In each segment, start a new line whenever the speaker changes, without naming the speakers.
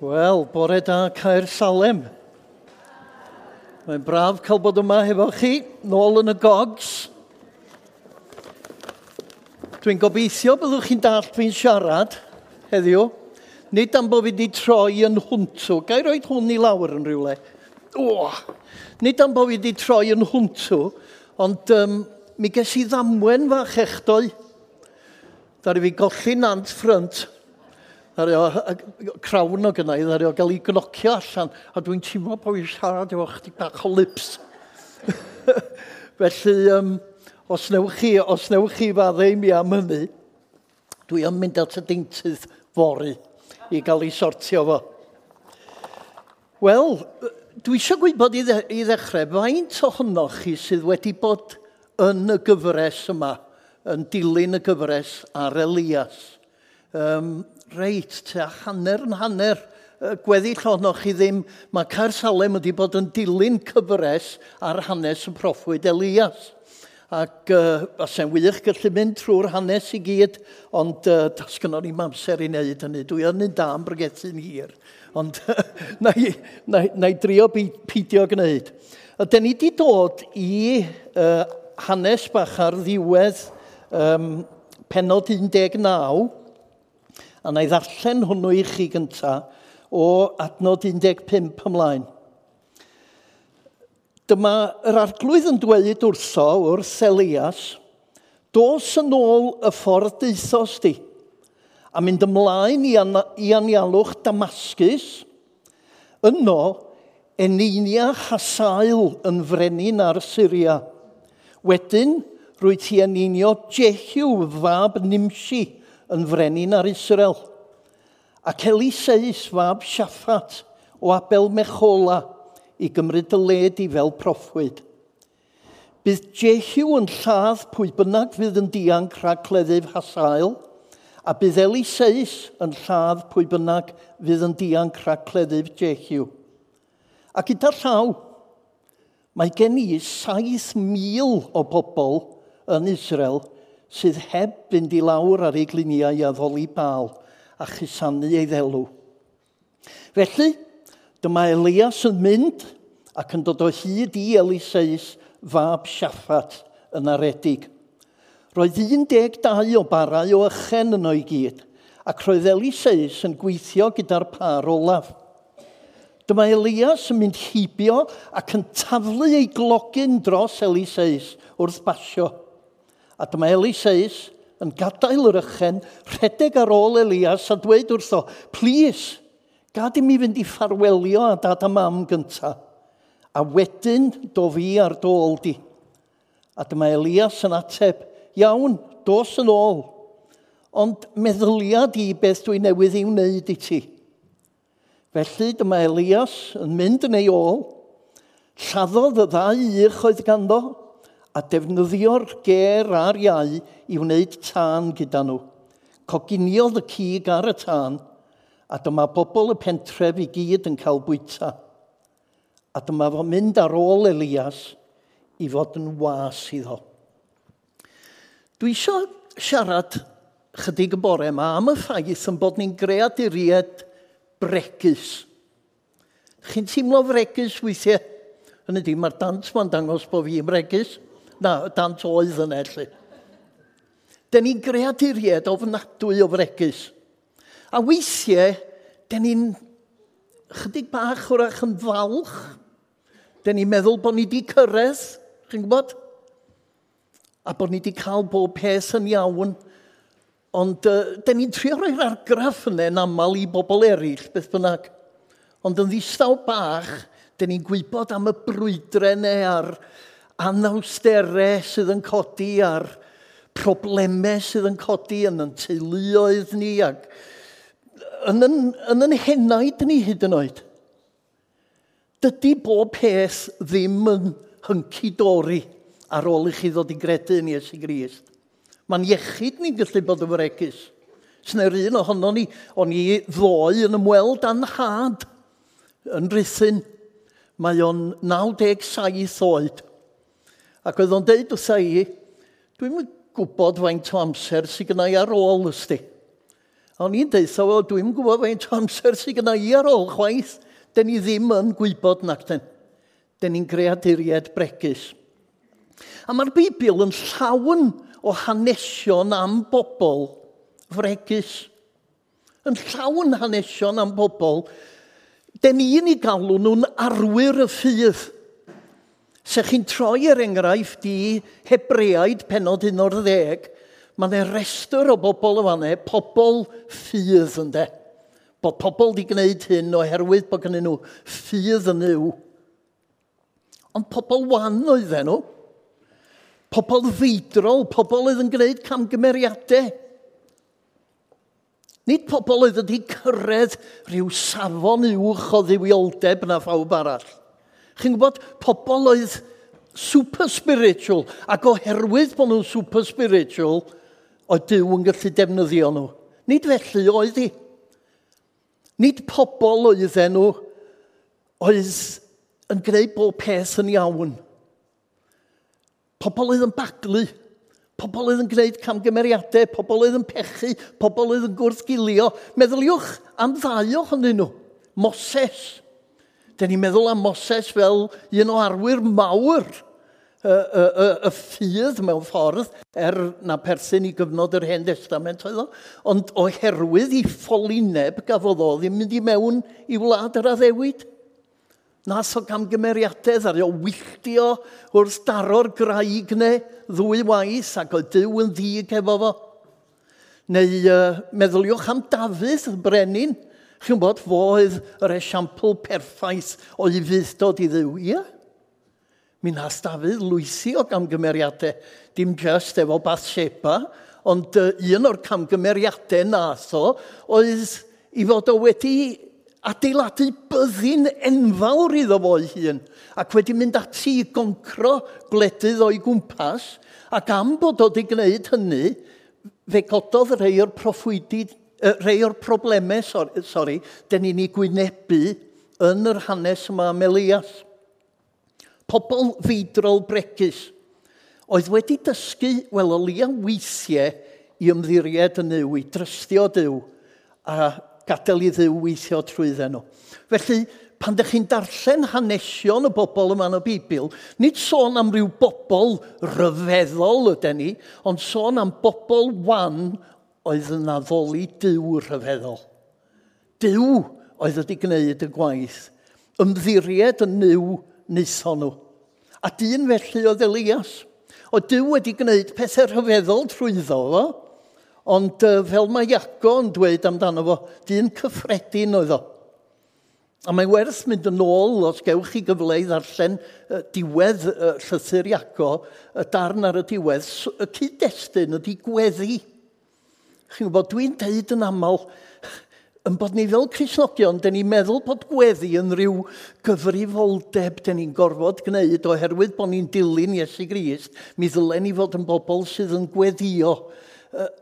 Wel, bore da Caer Salem. Mae'n braf cael bod yma hefo chi, nôl yn y gogs. Dwi'n gobeithio byddwch chi'n dall fi'n siarad heddiw. Nid am bod fi wedi troi yn hwntw. Gai roi hwn i lawr yn rhywle? O! Nid am bod fi wedi troi yn hwntw, ond um, mi ges i ddamwen fach echdoi. Dar i fi golli nant ffrynt ddario, crawn o gynnau, i, ddario gael ei gnocio allan, a dwi'n teimlo bod fi'n siarad efo chdi bach o lips. Felly, um, os newch chi, os newch chi fadde i mi am hynny, dwi yn mynd at y deintydd fori i gael ei sortio fo. Wel, dwi eisiau gwybod i, i ddechrau, faint ohonoch chi sydd wedi bod yn y gyfres yma, yn dilyn y gyfres ar Elias? Um, reit, te hanner yn hanner gweddill ohonoch chi ddim, mae Caer Salem wedi bod yn dilyn cyfres ar hanes y proffwyd Elias. Ac uh, asau'n wych gallu mynd trwy'r hanes i gyd, ond uh, tas gynnon ni'n amser i wneud hynny. Dwi yn un da am brygethu'n hir, ond na, na, na i drio pidio gwneud. Ydyn ni wedi dod i uh, hanes bach ar ddiwedd um, penod 19, a na i ddarllen hwnnw i chi gynta o adnod 15 ymlaen. Dyma yr arglwydd yn dweud wrtho o'r Selias, dos yn ôl y ffordd deithos di, a mynd ymlaen i, an i anialwch Damascus, yno Eninia Hasael yn frenin ar Syria. Wedyn, rwy ti aninio Jehiw fab Nimsi yn frenin ar Israel. Ac Eliseis fab Siaffat o Abel Mechola i gymryd y led i fel proffwyd. Bydd Jehu yn lladd pwy bynnag fydd yn dianc rhag cleddyf hasael, a bydd Eliseis yn lladd pwy bynnag fydd yn dianc rhag cleddyf Jehu. A gyda llaw, mae gen i 7,000 o bobl yn Israel – sydd heb fynd i lawr ar ei gliniau a ddoli bal a chysannu ei ddelw. Felly, dyma Elias yn mynd ac yn dod o hyd i Eliseis fab Siaffat yn aredig. Roedd 12 o barau o ychen yn o'i gyd, ac roedd Eliseis yn gweithio gyda'r par olaf. Dyma Elias yn mynd hibio ac yn taflu ei glogyn dros Eliseis wrth basio A dyma Eliseus yn gadael yr ychen, rhedeg ar ôl Elias a dweud wrtho, please, gad i mi fynd i ffarwelio a dad a mam gynta. A wedyn do fi ar dôl di. A dyma Elias yn ateb, iawn, dos yn ôl. Ond meddyliad i beth dwi'n newydd i'w wneud i ti. Felly dyma Elias yn mynd yn ei ôl, lladdodd y ddau uch oedd ganddo, a defnyddio'r ger a'r iau i wneud tân gyda nhw. Coginiodd y cig ar y tân, a dyma bobl y pentref i gyd yn cael bwyta. A dyma fo mynd ar ôl Elias i fod yn was iddo. Dwi eisiau siarad chydig y bore yma am y ffaith yn bod ni'n greaduriad bregus. Chi'n teimlo fregus weithiau? Hynny di, mae'r dant ma'n dangos bod fi'n bregus na, dan toedd yna, lle. Dyn ni'n greaduried ofnadwy o fregus. A weithiau, dyn ni'n chydig bach wrach yn falch. Dyn ni'n meddwl bod ni wedi cyrraedd, chi'n gwybod? A bod ni wedi cael bob peth yn iawn. Ond uh, dyn ni'n trio rhoi'r argraff yna yn aml i bobl eraill, beth bynnag. Ond yn ddistaw bach, dyn ni'n gwybod am y brwydrau neu ar anawsterau sydd yn codi a'r problemau sydd yn codi yn yn teuluoedd ni ac yn yn, yn, yn henaid ni hyd yn oed. Dydy bob peth ddim yn hynci-dori ar ôl i chi ddod i gredu yn Iesu Grist. Mae'n iechyd ni'n gallu bod yn fregus. Sna'r un ohono ni, o'n i ddoe yn ymweld a'n had yn rhythyn. Mae o'n 97 oed. Ac oedd o'n deud wrtha i, dwi'n gwybod faint o amser sy'n gynnau ar ôl ysdi. O'n i'n deitha o, dwi'n gwybod faint o amser sy'n gyda i ar ôl chwaith. Den ni ddim yn gwybod nac den. Den ni'n greaduried bregus. A mae'r Bibl yn llawn o hanesion am bobl fregus. Yn llawn hanesion am bobl. Den ni'n ei galw nhw'n arwyr y ffydd. Se chi'n troi er enghraifft i Hebreaid penod 11, mae yna restr o bobl yma ne, pobl ffydd ynddo. Bod pobl wedi gwneud hyn oherwydd bod gen nhw ffydd yn yw. Ond pobl wan oedden nhw. Pobl feidrol, pobl oedd yn gwneud camgymeriadau. Nid pobl oedd wedi cyrraedd rhyw safon uwch o ddiwioldeb na phawb arall. Chi'n gwybod, pobl oedd super spiritual, ac oherwydd bod nhw'n super spiritual, oedd Dyw yn gallu defnyddio nhw. Nid felly oedd hi. Nid pobl oedden nhw oedd yn gwneud bob peth yn iawn. Pobl oedd yn baglu. Pobl oedd yn gwneud camgymeriadau. Pobl oedd yn pechu. Pobl oedd yn gwrthgilio. Meddyliwch am ddau ohonyn nhw. Moses Da ni'n meddwl am Moses fel un o arwyr mawr y, y, y, y ffydd mewn ffordd er na perthyn i gyfnod yr Hen Testament oedd o, ond oherwydd i ffolineb gafodd o ddim mynd i mewn i wlad yr addewid. Nas o gamgymeriadau ddaru o wylltio wrth daro'r graig neu ddwy waith ac oedd dyw yn ddig efo fo. Neu uh, meddyliwch am Dafydd, brenin, Chi'n bod, fo oedd yr esiampl perffaith o o'i fuddod i ddiw. Ie? Mi nas Dafydd lwysi o gamgymeriadau, dim just efo Bathsheba, ond un o'r camgymeriadau nath o oedd i fod o wedi adeiladu byddin enfawr iddo fo ei hun ac wedi mynd ati i goncro gwledydd o'i gwmpas ac am bod o wedi gwneud hynny fe gododd rhai o'r proffwydi rhai o'r problemau, sori, sori den ni'n ei gwynebu yn yr hanes yma am Elias. Pobl feidrol bregus oedd wedi dysgu, wel, o lia weithiau i ymddiried yn yw, i drystio dyw a gadael i ddiw weithio trwydden nhw. Felly, pan ydych chi'n darllen hanesion y bobl yma yn y Bibl, nid sôn am ryw bobl ryfeddol ydyn ni, ond sôn am bobl wan oedd yn addoli Dyw rhyfeddol. Dyw oedd wedi gwneud y gwaith. Ymddiried yn niw wnaethon nhw. A dyn felly oedd Elias. O Dyw wedi gwneud pethau rhyfeddol trwyddo fo, ond uh, fel mae Iago yn dweud amdano fo, dyn cyffredin oedd o. A mae werth mynd yn ôl os gewch chi gyfle i ddarllen uh, diwedd uh, llythyr Iago, y darn ar y diwedd, y cyd-destun ydy gweddi. Chi'n gwybod, dwi'n deud yn aml, yn bod ni fel Cresnogion, dyn ni'n meddwl bod gweddi yn rhyw gyfrifoldeb dyn ni'n gorfod gwneud oherwydd bod ni'n dilyn Iesu Grist, mi ddylen ni fod yn bobl sydd yn gweddio.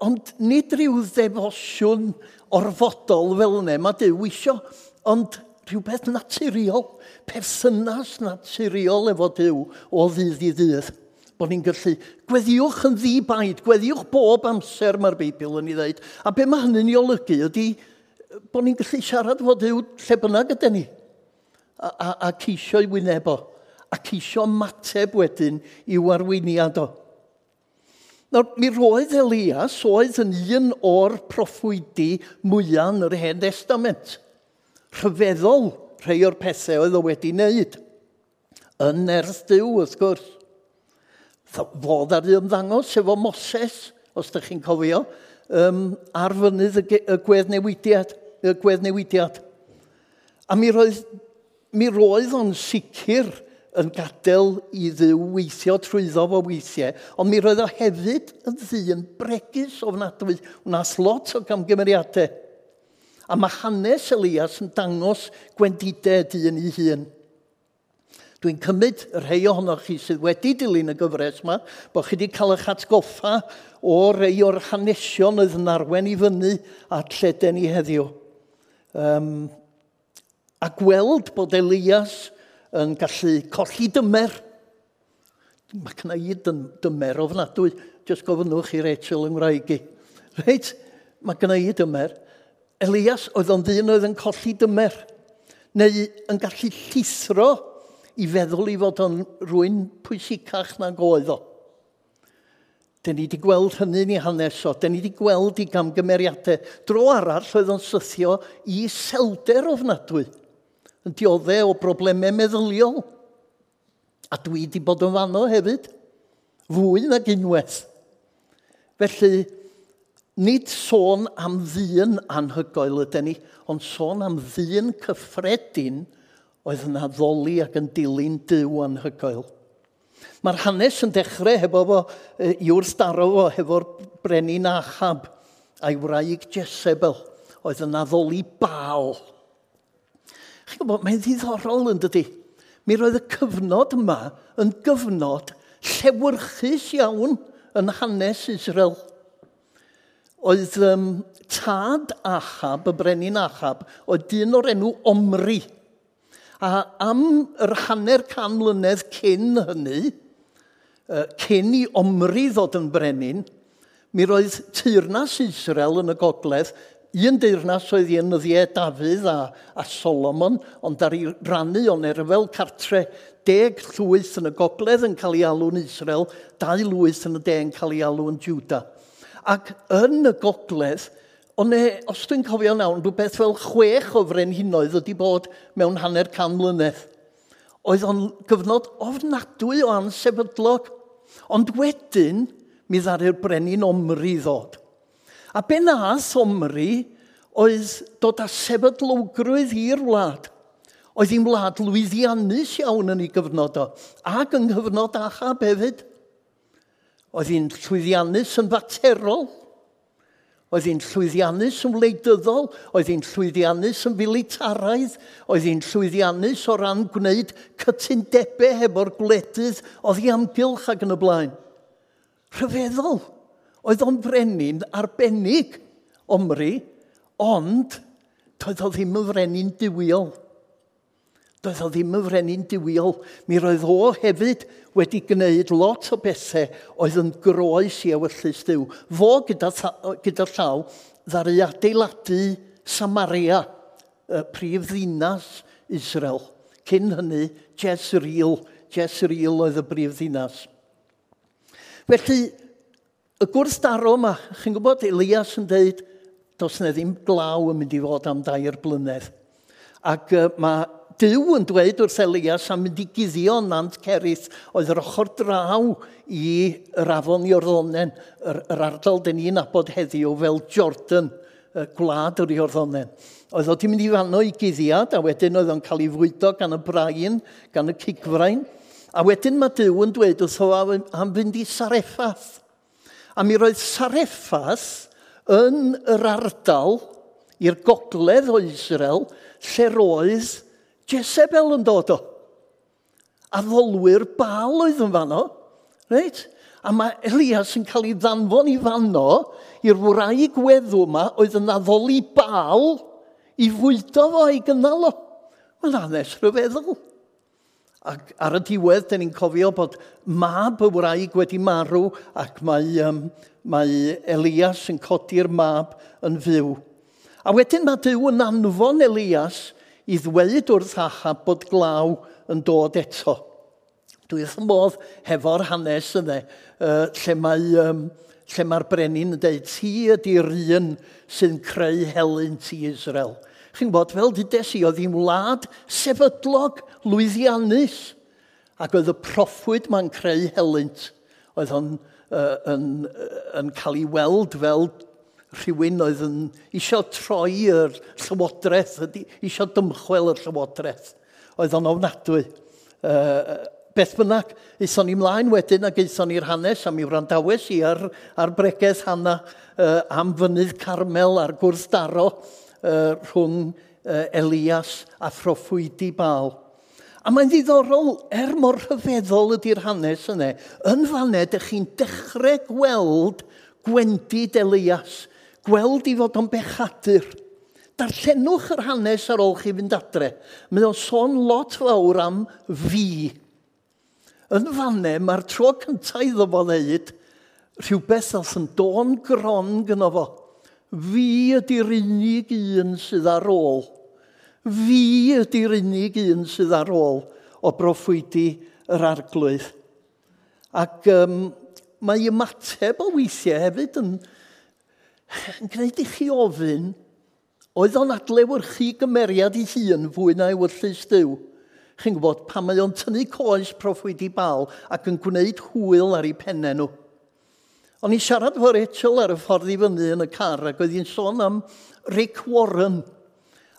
Ond nid rhyw ddefosiwn orfodol fel yna, mae Dyw isio, ond rhywbeth naturiol, perthynas naturiol efo Dyw o ddydd i ddydd bod ni'n gallu gweddiwch yn ddibaid, gweddiwch bob amser mae'r Beibl yn ei ddweud. A be mae hynny'n ei olygu ydy bod ni'n gallu siarad fod yw lle bynnag ydy ni. A, a, a ceisio i wynebo. A ceisio mateb wedyn i'w arweiniad o. Nawr, mi roedd Elias oedd yn un o'r proffwydi mwyaf yn yr Hen Testament. Rhyfeddol rhai o'r pethau oedd o wedi wneud. Yn ers diw, wrth gwrs. Fodd ar ymddangos efo Moses, os ydych chi'n cofio, um, ar fynydd y, y gweddnewidiad. Y gweddnewidiad. A mi roedd, mi roedd o'n sicr yn gadael i ddiw weithio trwyddo fo weithiau, ond mi roedd o hefyd yn ddyn bregus ofnadwy. Wnaeth lot o gamgymeriadau. A mae hanes Elias yn dangos gwendidau dyn i hun. Dwi'n cymryd y rhai ohonoch chi sydd wedi dilyn y gyfres yma, bod chi wedi cael eich atgoffa o rei o'r hanesion oedd yn arwen i fyny at lleden ni heddiw. Um, a gweld bod Elias yn gallu colli dymer. Mae cynna i dym dymer ofnadwy. Jyst gofynnwch i Rachel yng Ngwraeg i. Reit, mae gynna i dymer. Elias oedd o'n ddyn oedd yn colli dymer. Neu yn gallu llithro i feddwl i fod o'n rwy'n pwysicach na goedd o. Dyn ni wedi gweld hynny ni hanes o. Dyn ni wedi gweld i gamgymeriadau. Dro arall oedd o'n sythio i selder ofnadwy. Yn dioddau o broblemau meddyliol. A dwi wedi bod yn fanno hefyd. Fwy nag unwaith. Felly, nid sôn am ddyn anhygoel ydyn ni, ond sôn am ddyn cyffredin – oedd yn addoli ac yn dilyn dyw anhygoel. Mae'r hanes yn dechrau hefo fo, yw'r staro fo, hefo'r brenin Achab a'i wraig Jezebel, oedd yn addoli bal. Chi'n gwybod, mae'n ddiddorol yn dydy. Mi roedd y cyfnod yma yn gyfnod llewyrchus iawn yn hanes Israel. Oedd um, tad Achab, y brenin Achab, oedd dyn o'r enw Omri, A am yr hanner can mlynedd cyn hynny, cyn i Omri ddod yn brenin, mi roedd teirnas Israel yn y gogledd un deyrnas oedd i ynyddiau e, Dafydd a, a Solomon, ond ar ei rannu o'n erfel cartre deg llwyth yn y gogledd yn cael ei alw'n Israel, dau lwyth yn y de yn cael ei alw'n Juda. Ac yn y gogledd, Ond e, os dwi'n cofio nawn, rhywbeth fel chwech o frenhinoedd wedi bod mewn hanner can mlynedd. Oedd o'n gyfnod ofnadwy o ansefydlog. Ond wedyn, mi ddaru'r brenin Omri ddod. A be nath Omri oedd dod â sefydlogrwydd i'r wlad. Oedd hi'n wlad lwyddiannus iawn yn ei gyfnod o, ac yng nghyfnod achab hefyd. Oedd hi'n llwyddiannus yn faterol, Oedd hi'n llwyddiannus yn wleidyddol, oedd hi'n llwyddiannus yn filitaraidd, oedd hi'n llwyddiannus o ran gwneud cytundebau hefo'r gwledydd, oedd hi amgylch ac yn y blaen. Rhyfeddol. Oedd o'n frenin arbennig, Omri, ond doedd o ddim yn frenin diwiol. Doedd o ddim yn frenin diwiol. Mi roedd o hefyd wedi gwneud lot o bethau oedd yn groes i ewyllus diw. Fo gyda, gyda llaw ddaru adeiladu Samaria, y prif ddinas Israel. Cyn hynny, Jezreel. Jezreel oedd y brif ddinas. Felly, y gwrthdaro yma, chi'n gwybod, Elias yn dweud, does na ddim glaw yn mynd i fod am dair blynedd. Ac uh, mae Dyw yn dweud wrth Elias am mynd i guddio nant Cerith oedd yr ochr draw i yr afon Iorddonen, yr, yr ardal dyn ni'n abod heddiw fel Jordan, y gwlad yr Iorddonen. Oedd o wedi mynd i fanno i guddiad, a wedyn oedd o'n cael ei fwydo gan y brain, gan y cigfrain. A wedyn mae Dyw yn dweud wrth o am fynd i Sareffath. A mi roedd Sareffath yn yr ardal i'r gogledd o Israel, lle roedd Jezebel yn dod o. A ddolwyr bal oedd yn fanno. Reit? A mae Elias yn cael ei ddanfon i fanno i'r wraig weddw yma oedd yn addoli bal i fwydo fo i gynnal o. Mae'n anes rhyfeddol. Ac ar y diwedd, dyn ni'n cofio bod mab y wraig wedi marw ac mae, um, mae Elias yn codi'r mab yn fyw. A wedyn mae Dyw yn anfon Elias i ddweud wrth achab bod glaw yn dod eto. Dwi wrth modd hefo'r hanes yna, uh, lle mae um, lle mae'r brenin yn dweud, ti ydy'r un sy'n creu helyn ti Israel. Chi'n bod fel dydes i, oedd hi'n wlad sefydlog, lwyddiannus, ac oedd y proffwyd mae'n creu helynt, oedd o'n uh, yn, uh, yn cael ei weld fel rhywun oedd yn eisiau troi yr llywodraeth, eisiau dymchwel yr llywodraeth. Oedd o'n ofnadwy. Uh, beth bynnag, eithon ni mlaen wedyn ac eithon ni'r hanes am i wrandawes i ar, ar bregeth hana uh, am fynydd Carmel a'r gwrth daro uh, rhwng uh, Elias a Phroffwydi Bal. A mae'n ddiddorol, er mor rhyfeddol ydy'r hanes yna, yn faned ydych chi'n dechrau gweld gwendid Elias gweld i fod o'n bechadur. Darllenwch yr hanes ar ôl chi fynd adre. Mae o'n sôn lot fawr am fi. Yn fannau, mae'r tro cyntaf iddo fo ddeud rhywbeth oedd yn do'n gron gyno fo. Fi ydy'r unig un sydd ar ôl. Fi ydy'r unig un sydd ar ôl o broffwydi yr arglwydd. Ac um, mae ymateb o weithiau hefyd yn, yn gwneud i chi ofyn, oedd o'n adlewyrchu gymeriad i hun fwy na ewyllus dyw. Chi'n gwybod, pan mae o'n tynnu coes proffwyd i bal ac yn gwneud hwyl ar ei pennau nhw. O'n i siarad fo Rachel ar y ffordd i fyny yn y car ac oedd hi'n sôn am Rick Warren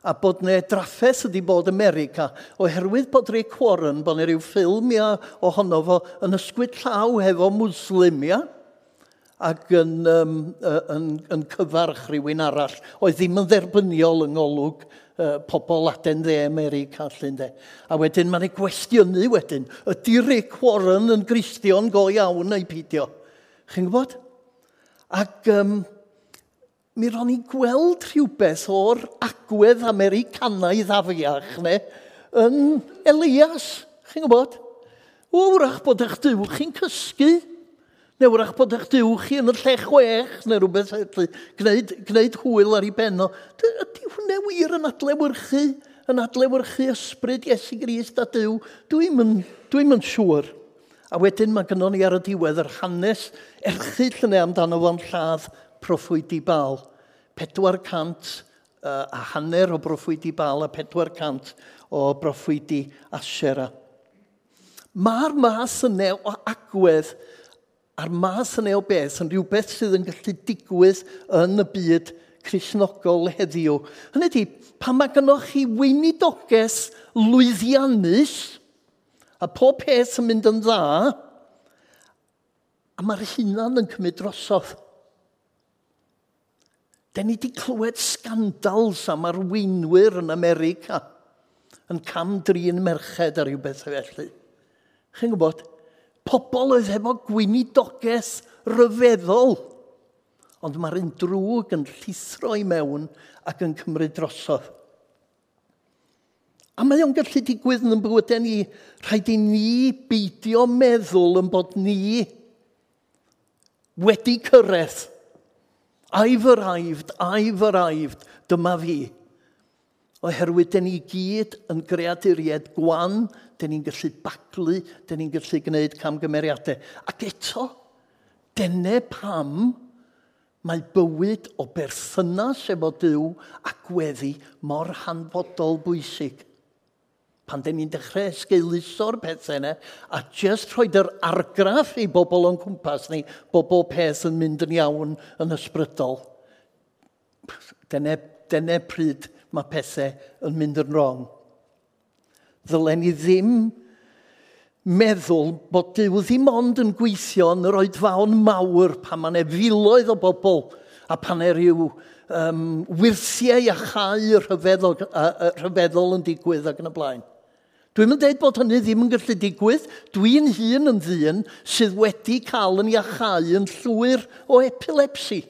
a bod ne draffaeth ydi bod America oherwydd bod Rick Warren bod ne rhyw ffilm ia, ohono fo yn ysgwyd llaw hefo muslim ia? ac yn, um, yn, yn cyfarch rhywun arall. Oedd ddim yn dderbyniol yng ngolwg uh, pobl aden dde America allan de. A wedyn mae'n ei gwestiynu wedyn, ydy Rick Warren yn gristion go iawn neu pidio? Chi'n gwybod? Ac um, mi ro'n i gweld rhywbeth o'r agwedd Americanaidd afiach ne, yn Elias, chi'n gwybod? Wrach bod eich diw chi'n cysgu. Neu wrach bod eich diw chi yn y lle chwech, neu rhywbeth gwneud, gwneud hwyl ar ei benno. Ydy hwnna wir yn adlewyrchu, yn adlewyrchu ysbryd Iesu Grist a Dyw? Dwi'n yn, dwi siŵr. A wedyn mae gynnon ni ar y diwedd yr hanes erchyll yna amdano fo'n lladd proffwydi bal. 400 uh, a hanner o broffwydi bal a 400 o broffwydi asera. Mae'r mas yna o agwedd A'r mas yna o beth yn rhywbeth sydd yn gallu digwydd yn y byd crisnogol heddiw. Hynny ydy, pan mae gennych chi weinidoges lwyddiannus, a pob peth yn mynd yn dda, a mae'r hunan yn cymryd drosodd. Da ni wedi clywed scandals am arweinwyr yn America yn cam drin merched ar rhywbeth felly. Chi'n gwybod, Pobl oedd efo gwynidoges ryfeddol. Ond mae'r un drwg yn llithro i mewn ac yn cymryd drosodd. A mae o'n gallu digwydd yn bywydau ni. Rhaid i ni beidio meddwl yn bod ni wedi cyrraedd. I've arrived, I've arrived, dyma fi oherwydd dyn ni gyd yn greaduried gwan, dyn ni'n gallu baglu, dyn ni'n gallu gwneud camgymeriadau. Ac eto, dyna pam mae bywyd o berthynas efo Dyw a gweddi mor hanfodol bwysig. Pan dyn ni'n dechrau esgeiluso'r pethau yna a jyst rhoi'r yr argraff i bobl o'n cwmpas ni bod bob peth yn mynd yn iawn yn ysbrydol. Dyna, dyna pryd mae pethau yn mynd yn wrong. Ddylen ni ddim meddwl bod Dyw ddim ond yn gweithio yn yr oedfawn mawr pan mae'n yna filoedd o bobl a pan e rhyw um, wirthiau a chau rhyfeddol, a, a, rhyfeddol yn digwydd ac yn y blaen. Dwi'n mynd dweud bod hynny ddim yn gallu digwydd. Dwi'n hun yn ddyn sydd wedi cael yn iachau yn llwyr o epilepsi.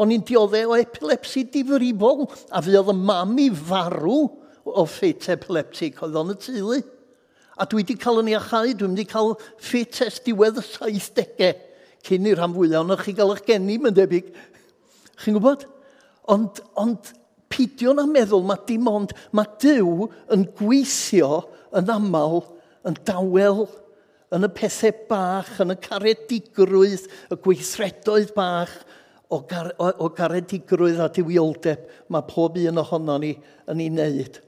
O'n i'n dioddau o epilepsi difrifol, a fi oedd y mam i farw o ffit epileptic oedd o'n y teulu. A dwi wedi cael yn iachau, dwi wedi cael ffit es diwedd y 70au, cyn i'r rhan fwyaf, ond chi gael eich geni, mae'n debyg. Chi'n gwybod? Ond, ond pidio na meddwl, mae dim ond, mae Dyw yn gweithio yn aml, yn dawel, yn y pethau bach, yn y caredigrwydd, y gweithredoedd bach, o, gar, o, o garedigrwydd a diwioldeb mae pob un ohono ni yn ei wneud.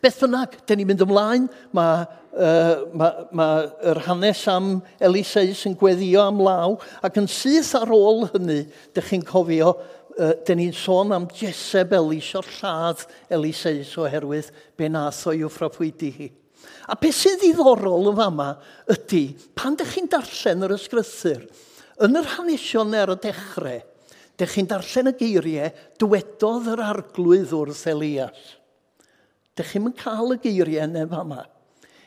Beth bynnag, dyn ni'n mynd ymlaen, mae uh, ma, ma yr hanes am Eliseus yn gweddio am law, ac yn syth ar ôl hynny, dych chi'n cofio, uh, dyn ni'n sôn am Jesebel isio lladd Eliseus oherwydd be nath o i'w ffrapwydi hi. A beth sydd ddiddorol yn fama ydy, pan dych chi'n darllen yr ysgrythyr, Yn yr hanesion ar y dechrau, dych chi'n darllen y geiriau, dywedodd yr arglwydd wrth Elias. Dych chi'n cael y geiriau neu fama.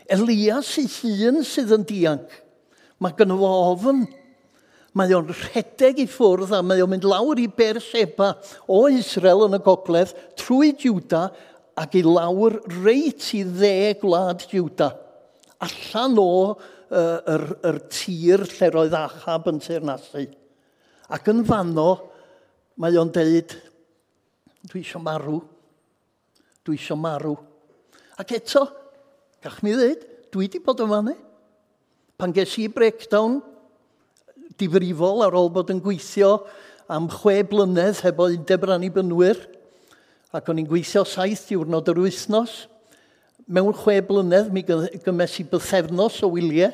Elias ei hun sydd yn dianc. Mae gynnu fo ofn. Mae o'n rhedeg i ffwrdd a mae o'n mynd lawr i Berseba o Israel yn y gogledd trwy Juda ac i lawr reit i dde gwlad Juda. Allan o yr, yr tir lle roedd achab yn teirnasu. Ac yn fanno, mae o'n deud, dwi eisiau marw. Dwi eisiau marw. Ac eto, gach mi ddweud, dwi wedi bod yn fannu. Pan ges i breakdown difrifol ar ôl bod yn gweithio am chwe blynedd heb hefo debrannu bynwyr, ac o'n i'n gweithio saith diwrnod yr wythnos, mewn chwe blynedd, mi gymes i bythefnos o wyliau.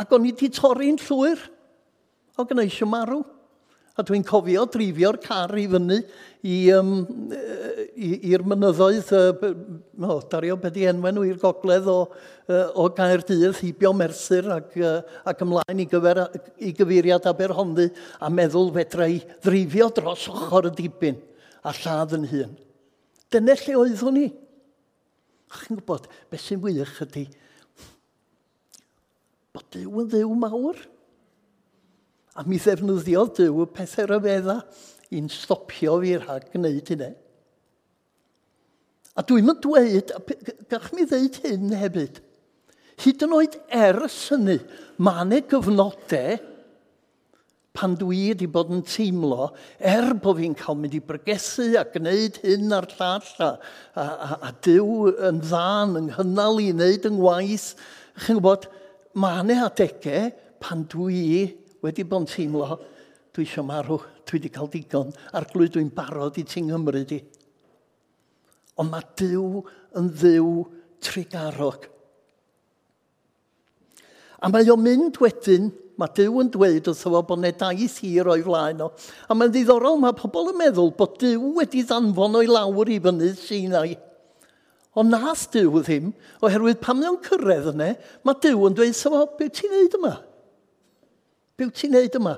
Ac o'n i wedi torri'n llwyr. O gynnau eisiau marw. A dwi'n cofio drifio'r car i fyny i'r um, i, mynyddoedd, uh, o, dario beth i enwen nhw i'r gogledd o, uh, o Gaerdydd, Hibio Merthyr ac, uh, ac ymlaen i, gyfer, i gyfeiriad Aberhonddu a meddwl fedra i ddrifio dros ochr y dibyn a lladd yn hun. Dyna lle oeddwn ni chi'n gwybod, beth sy'n wych ydy bod Dyw yn ddiw mawr. A mi ddefnyddio Dyw y pethau rhyfedda i'n stopio fi rhag gwneud hynny. A dwi'n mynd dweud, gach mi ddeud hyn hefyd, hyd yn oed ers hynny, mae yna gyfnodau pan dwi wedi bod yn teimlo, er bod fi'n cael mynd i bregesu a gwneud hyn a'r llall, a, a, a, a Dyw yn ddan yng nghynnal i wneud yng ngwaith, chi'n gwybod, mae yna adegau pan dwi wedi bod yn teimlo, dwi eisiau marw, dwi wedi cael digon, a'r glwyd dwi'n barod i ti'n Nghymru di. Ond mae Dyw yn ddiw trigarog. A mae o'n mynd wedyn Mae Dyw yn dweud wrtho fo bod neu daith hir o'i flaen o. A mae'n ddiddorol, mae pobl yn meddwl bod Dyw wedi ddanfon o'i lawr i fynydd Sinai. Ond nas Dyw ddim, oherwydd pam mae cyrraedd yna, mae Dyw yn dweud, sef o, beth ti'n neud yma? Be wyt ti'n neud yma?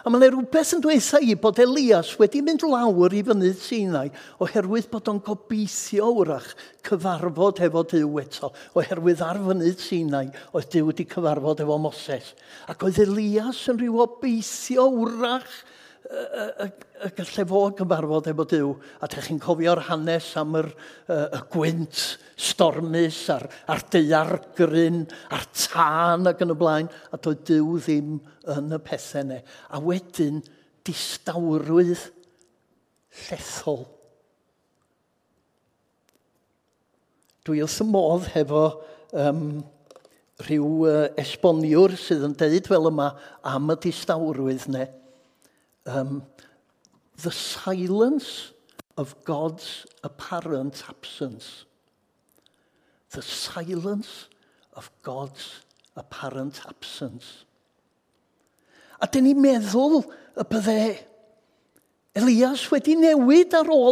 A mae yna rhywbeth yn dweud i bod Elias wedi mynd lawr i fynydd Sinai oherwydd bod o'n gobeithio wrach cyfarfod efo Dyw eto. Oherwydd ar fynydd Sinai oedd Dyw wedi cyfarfod efo Moses. Ac oedd Elias yn rhyw obeithio wrach y, y gallai fo gyfarfod efo Dyw, a ydych chi'n cofio'r hanes am yr, y, y gwynt stormus a'r, ar deiar gryn a'r tân ac yn y blaen, a doedd Dyw ddim yn y pethau ne. A wedyn, distawrwydd llethol. Dwi wrth y modd hefo um, rhyw uh, esboniwr sydd yn deud fel yma am y distawrwydd neu um, the silence of God's apparent absence. The silence of God's apparent absence. A dyn ni'n meddwl y bydde Elias wedi newid ar ôl